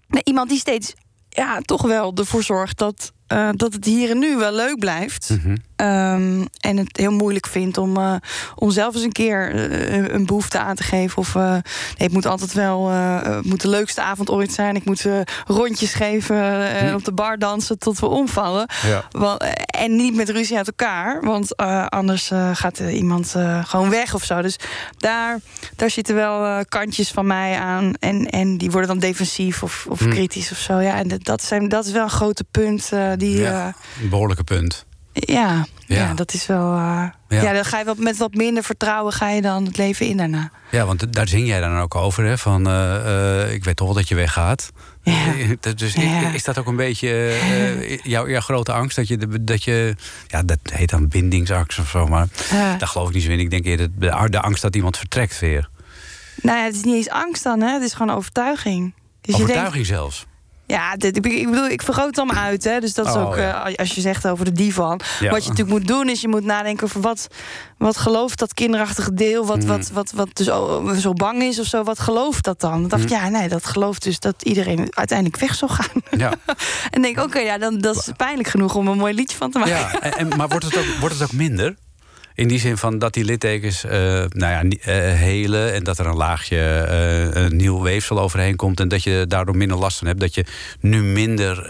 nou, iemand die steeds ja, toch wel ervoor zorgt dat, eh, dat het hier en nu wel leuk blijft. Mhm. Ehm, en het heel moeilijk vindt om, eh, om zelf eens een keer eh, een behoefte aan te geven. Of nee, het moet altijd wel het moet de leukste avond ooit zijn. Ik moet rondjes geven en op de bar dansen tot we omvallen. Ja. Want, en niet met ruzie uit elkaar. Want anders gaat iemand gewoon weg of zo. Dus daar, daar zitten wel kantjes van mij aan. En, en die worden dan defensief of, of kritisch of zo. Ja, en dat, dat, zijn, dat is wel een grote punt. Eh, die, Ja, ja. een behoorlijke punt. Ja, Ja. ja. dat is wel. eh, Ja. ja. dan ga je wat, met wat minder vertrouwen ga je dan het leven in daarna. Ja, want daar zing jij dan ook over, hè? Van, eh, eh, ik weet toch wel dat je weggaat. Ja. Eh, Dus is, is dat ook een beetje eh, jouw, jouw grote angst? Dat je, dat je, ja, dat heet dan bindingsangst of zo, maar daar geloof ik niet zo in. Ik denk eerder de, de angst dat iemand vertrekt weer. Nou ja, het is niet eens angst dan, hè? Het is gewoon overtuiging. Dus je Overtuiging zelfs. Ja, dit, ik ik bedoel, ik vergroot het allemaal uit, hè? Dus dat is Oh, ook, ja. eh, als je zegt over de divan. Ja. Wat je natuurlijk moet doen, is je moet nadenken over wat, wat gelooft dat kinderachtige deel, wat, Mhm. wat, wat, wat dus zo, zo bang is of zo, wat gelooft dat dan? Dan dacht ik, Mhm. ja, nee, dat gelooft dus dat iedereen uiteindelijk weg zal gaan. Ja. en denk oké, ja, dan dat is pijnlijk genoeg om een mooi liedje van te maken. Ja, en- maar wordt het, ook, wordt het ook minder? In die zin van dat die littekens eh, nou ja, eh, helen en dat er een laagje eh, nieuw weefsel overheen komt en dat je daardoor minder last van hebt. Dat je nu minder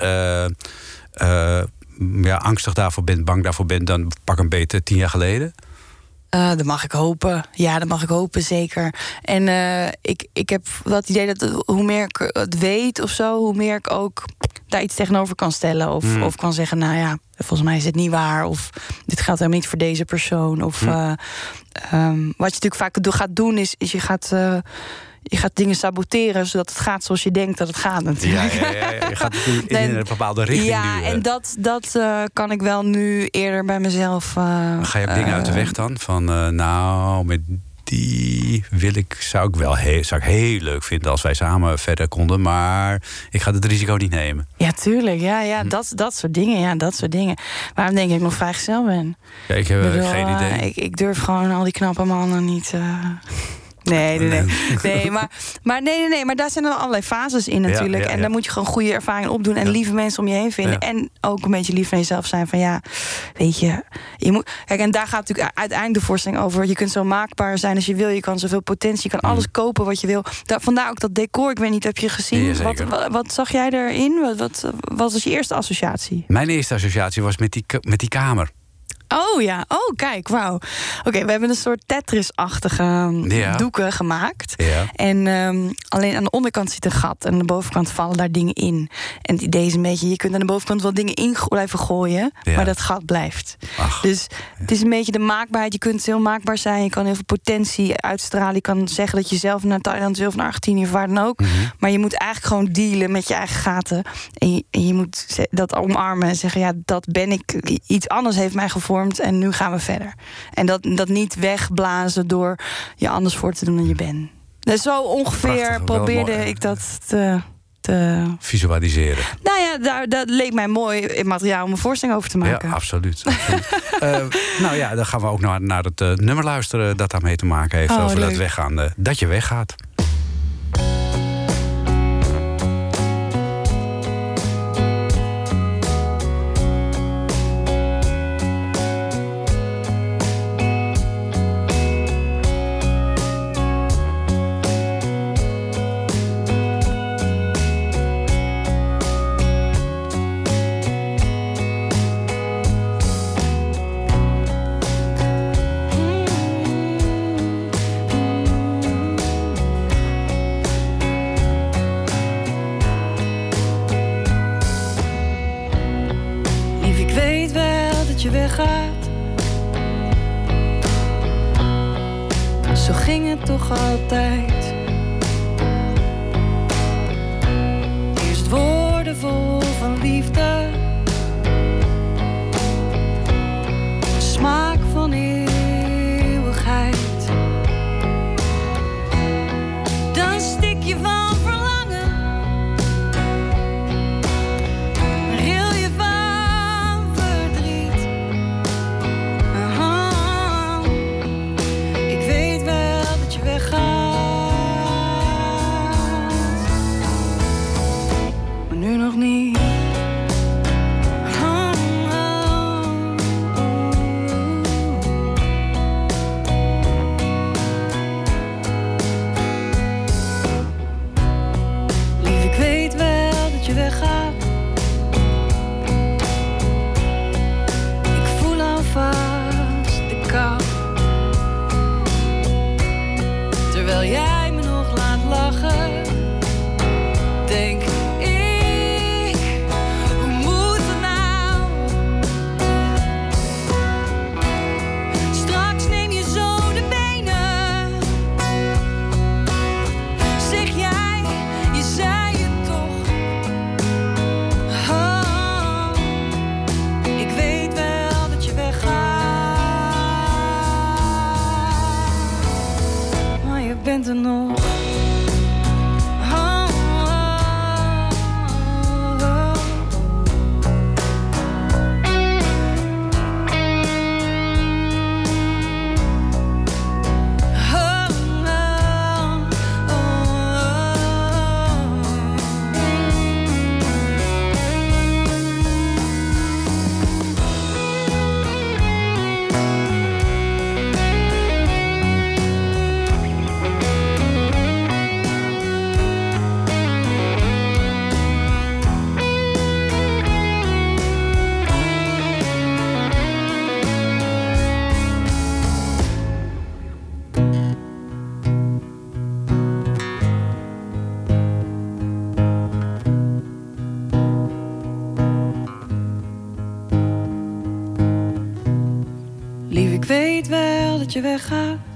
angstig daarvoor bent, bang daarvoor bent... dan pak een beter tien jaar geleden? Eh, dat mag ik hopen. Ja, dat mag ik hopen, zeker. En eh, ik, ik heb wel het idee dat hoe meer ik het weet of zo, hoe meer ik ook daar iets tegenover kan stellen. Of, Hmm. of kan zeggen, nou ja, volgens mij is het niet waar. Of dit geldt helemaal niet voor deze persoon. Of Hmm. eh, ehm, wat je natuurlijk vaak gaat doen, is, is je gaat. Je gaat dingen saboteren zodat het gaat zoals je denkt dat het gaat natuurlijk. ja, ja, ja. je gaat in, in een bepaalde richting ja, duwen. en dat, dat eh, kan ik wel nu eerder bij mezelf. eh, Ga je op dingen uit de eh, weg dan? Van, nou, met die wil ik, zou ik wel heel, zou ik heel leuk vinden als wij samen verder konden. Maar ik ga het risico niet nemen. Ja, tuurlijk. Ja, Hm. ja dat, dat soort dingen. Ja, dat soort dingen. Waarom denk ik nog vrijgezel ben? Ja, ik heb Ik bedoel, geen idee. Ik, ik durf gewoon al die knappe mannen niet. Nee, nee, nee. nee maar, maar, nee, nee, nee, maar daar zijn er allerlei fases in natuurlijk. ja, en daar moet je gewoon goede ervaring opdoen. En lieve mensen om je heen vinden. En ook een beetje lief van jezelf zijn. Van ja, weet je, je moet. Kijk, en daar gaat natuurlijk uiteindelijk de voorstelling over. Je kunt zo maakbaar zijn als je wil. Je kan zoveel potentie. Je kan alles kopen wat je wil. Daar, vandaar ook dat decor. Ik weet niet, heb je gezien? Mm. Ja, wat, wat, wat zag jij erin? Wat, wat, wat was je eerste associatie? Mijn eerste associatie was met die, met die kamer. Oh ja, oh kijk, wauw. Oké, we hebben een soort Tetris-achtige um, Ja. doeken gemaakt. Ja. En ehm, alleen aan de onderkant zit een gat en aan de bovenkant vallen daar dingen in. En het idee is een beetje, je kunt aan de bovenkant wel dingen in blijven gooien, Ja. maar dat gat blijft. Ach, Dus het is een beetje de maakbaarheid. Je kunt heel maakbaar zijn, je kan heel veel potentie uitstralen. Je kan zeggen dat je zelf naar Thailand wil of naar Argentinië of waar dan ook. Mhm. Maar je moet eigenlijk gewoon dealen met je eigen gaten. En je, en je moet dat omarmen en zeggen: ja, dat ben ik. Iets anders heeft mij gevormd en nu gaan we verder. En dat, dat niet wegblazen door je anders voor te doen dan je bent. Dus zo ongeveer Prachtig, probeerde mooi. ik dat te. te visualiseren. nou ja, daar, dat leek mij mooi in materiaal om een voorstelling over te maken. Ja, absoluut. absoluut. Eh, nou ja, dan gaan we ook naar, naar het eh, nummer luisteren dat daarmee te maken heeft. Oh, over dat weggaan. eh, dat je weggaat. Je weggaat.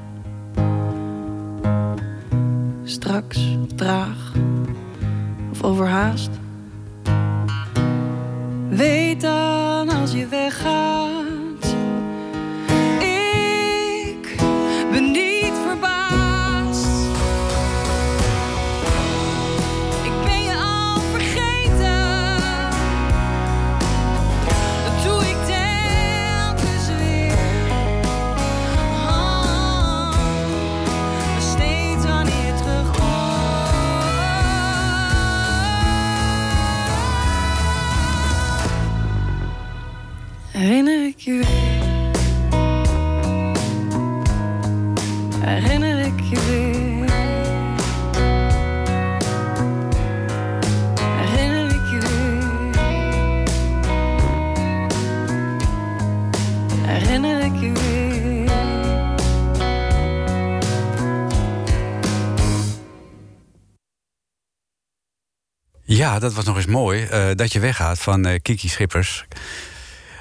Ja, dat was nog eens mooi. eh, dat je weggaat van eh, Kiki Schippers.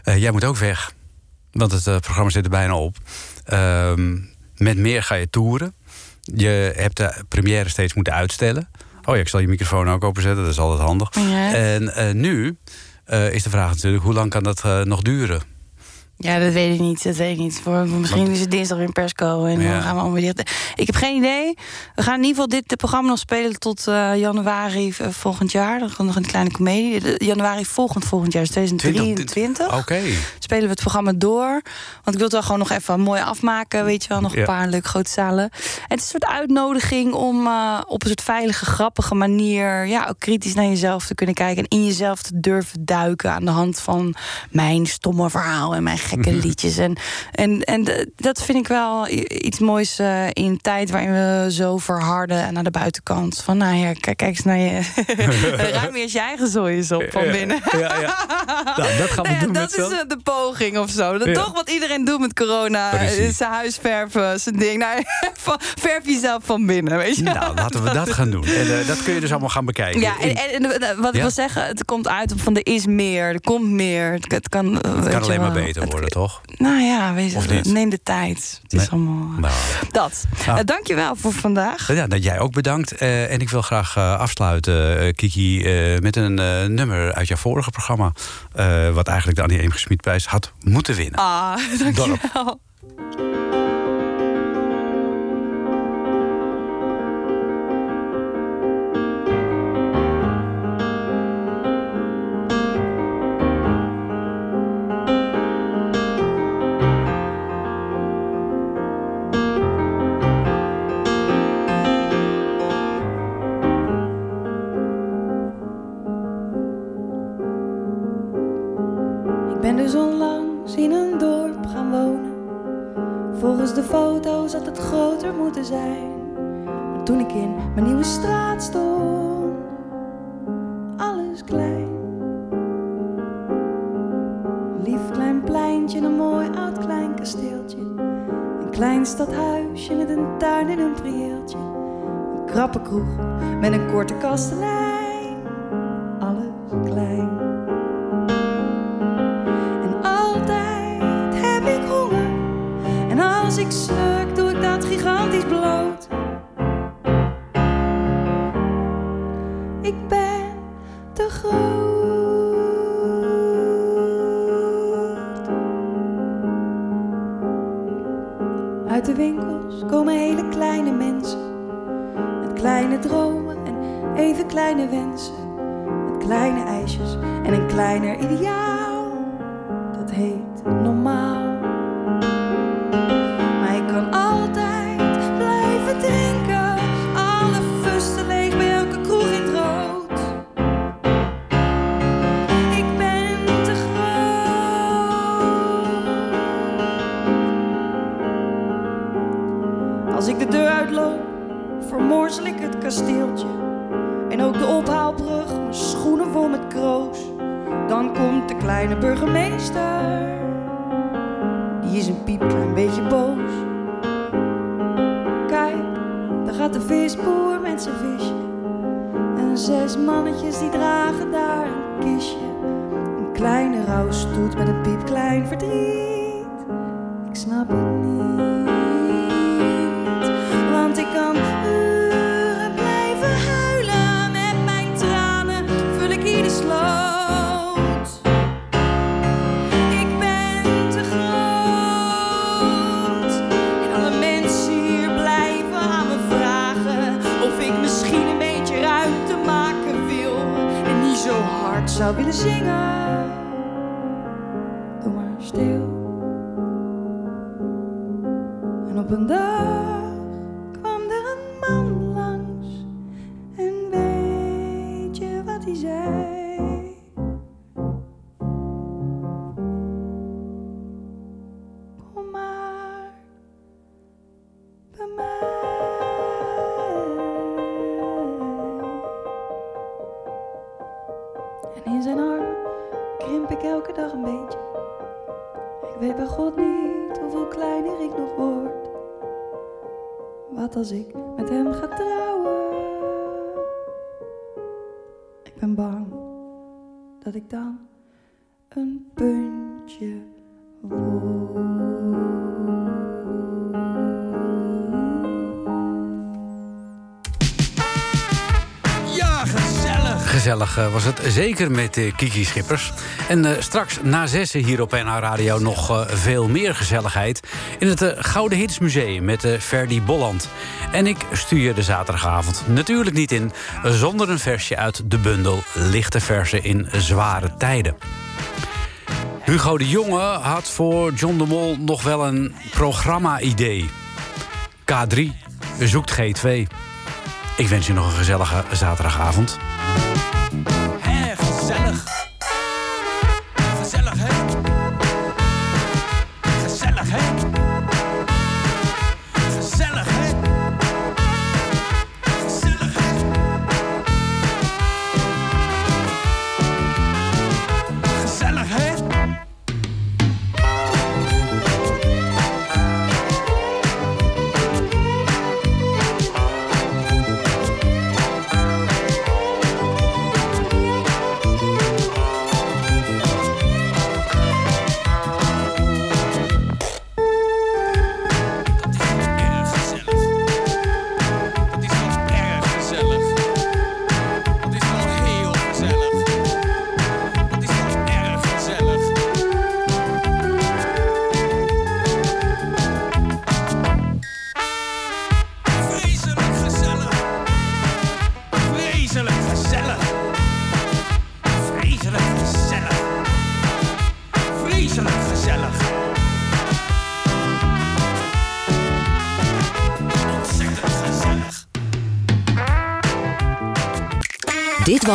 Eh, jij moet ook weg. Want het programma zit er bijna op. Ehm, met meer ga je toeren. Je hebt de première steeds moeten uitstellen. Oh ja, ik zal je microfoon ook openzetten. Dat is altijd handig. Ja. En nu is de vraag natuurlijk... hoe lang kan dat nog duren? Ja, dat weet ik niet. Dat weet ik niet. Voor, misschien is het dinsdag weer in persco en Ja. dan gaan we allemaal weer. Ik heb geen idee. We gaan in ieder geval dit programma nog spelen tot eh, januari eh, volgend jaar. Dan komt nog een kleine comedie. Januari volgend volgend jaar, dus 2023. Oké. Spelen we het programma door. Want ik wil het wel gewoon nog even mooi afmaken. Weet je wel, nog een Ja. paar leuke grote zalen. En het is een soort uitnodiging om eh, op een soort veilige, grappige manier... ja, ook kritisch naar jezelf te kunnen kijken. En in jezelf te durven duiken aan de hand van mijn stomme verhaal... en mijn gekke liedjes. En, en, en dat vind ik wel iets moois eh, in een tijd waarin we zo verharden naar de buitenkant. Van nou ja, kijk, kijk eens naar je... Ruim eerst je eigen zooi eens op van binnen. Ja, ja. Nou, dat gaan we Nou doen dat met is eh, de poging of zo. Dat toch wat iedereen doet met corona. Precies. eh, Zijn huis verven, zijn ding. Nou, van- verf jezelf van binnen, weet je. Nou, laten we dat gaan doen. En dat kun je dus allemaal gaan bekijken. Ja, en, en, en, wat ik wil zeggen, het komt uit op van er is meer, er komt meer. Het, kan, het kan alleen maar beter worden, toch? Nou ja, Of neem de tijd. Het is allemaal Nou, dat. Nou. Eh, dankjewel voor vandaag. ja, dat jij ook bedankt. Eh, en ik wil graag eh, afsluiten, eh, Kiki, eh, met een eh, nummer uit jouw vorige programma. eh, wat eigenlijk de Annie Eemgesmiedprijs had moeten winnen. Ah, dankjewel. Ik ben dus onlangs in een dorp gaan wonen. Volgens de foto's had het groter moeten zijn. Maar toen ik in mijn nieuwe straat stond, alles klein. Een lief klein pleintje, een mooi oud klein kasteeltje. Een klein stadhuisje met een tuin en een prieeltje. Een krappe kroeg met een korte kastelein. Zes mannetjes die dragen daar een kistje. Een kleine rouwstoet met een piepklein verdriet. Ik snap het niet. Hard zou willen zingen. Doe eh, was het zeker met Kiki Schippers. En eh, straks na zessen hier op NH Radio nog eh, veel meer gezelligheid... in het Gouden Hits Museum met Ferdy Bolland. En ik stuur je de zaterdagavond natuurlijk niet in... zonder een versje uit de bundel Lichte Versen in Zware Tijden. Hugo de Jonge had voor John de Mol nog wel een programma-idee. K3 zoekt G2. Ik wens je nog een gezellige zaterdagavond.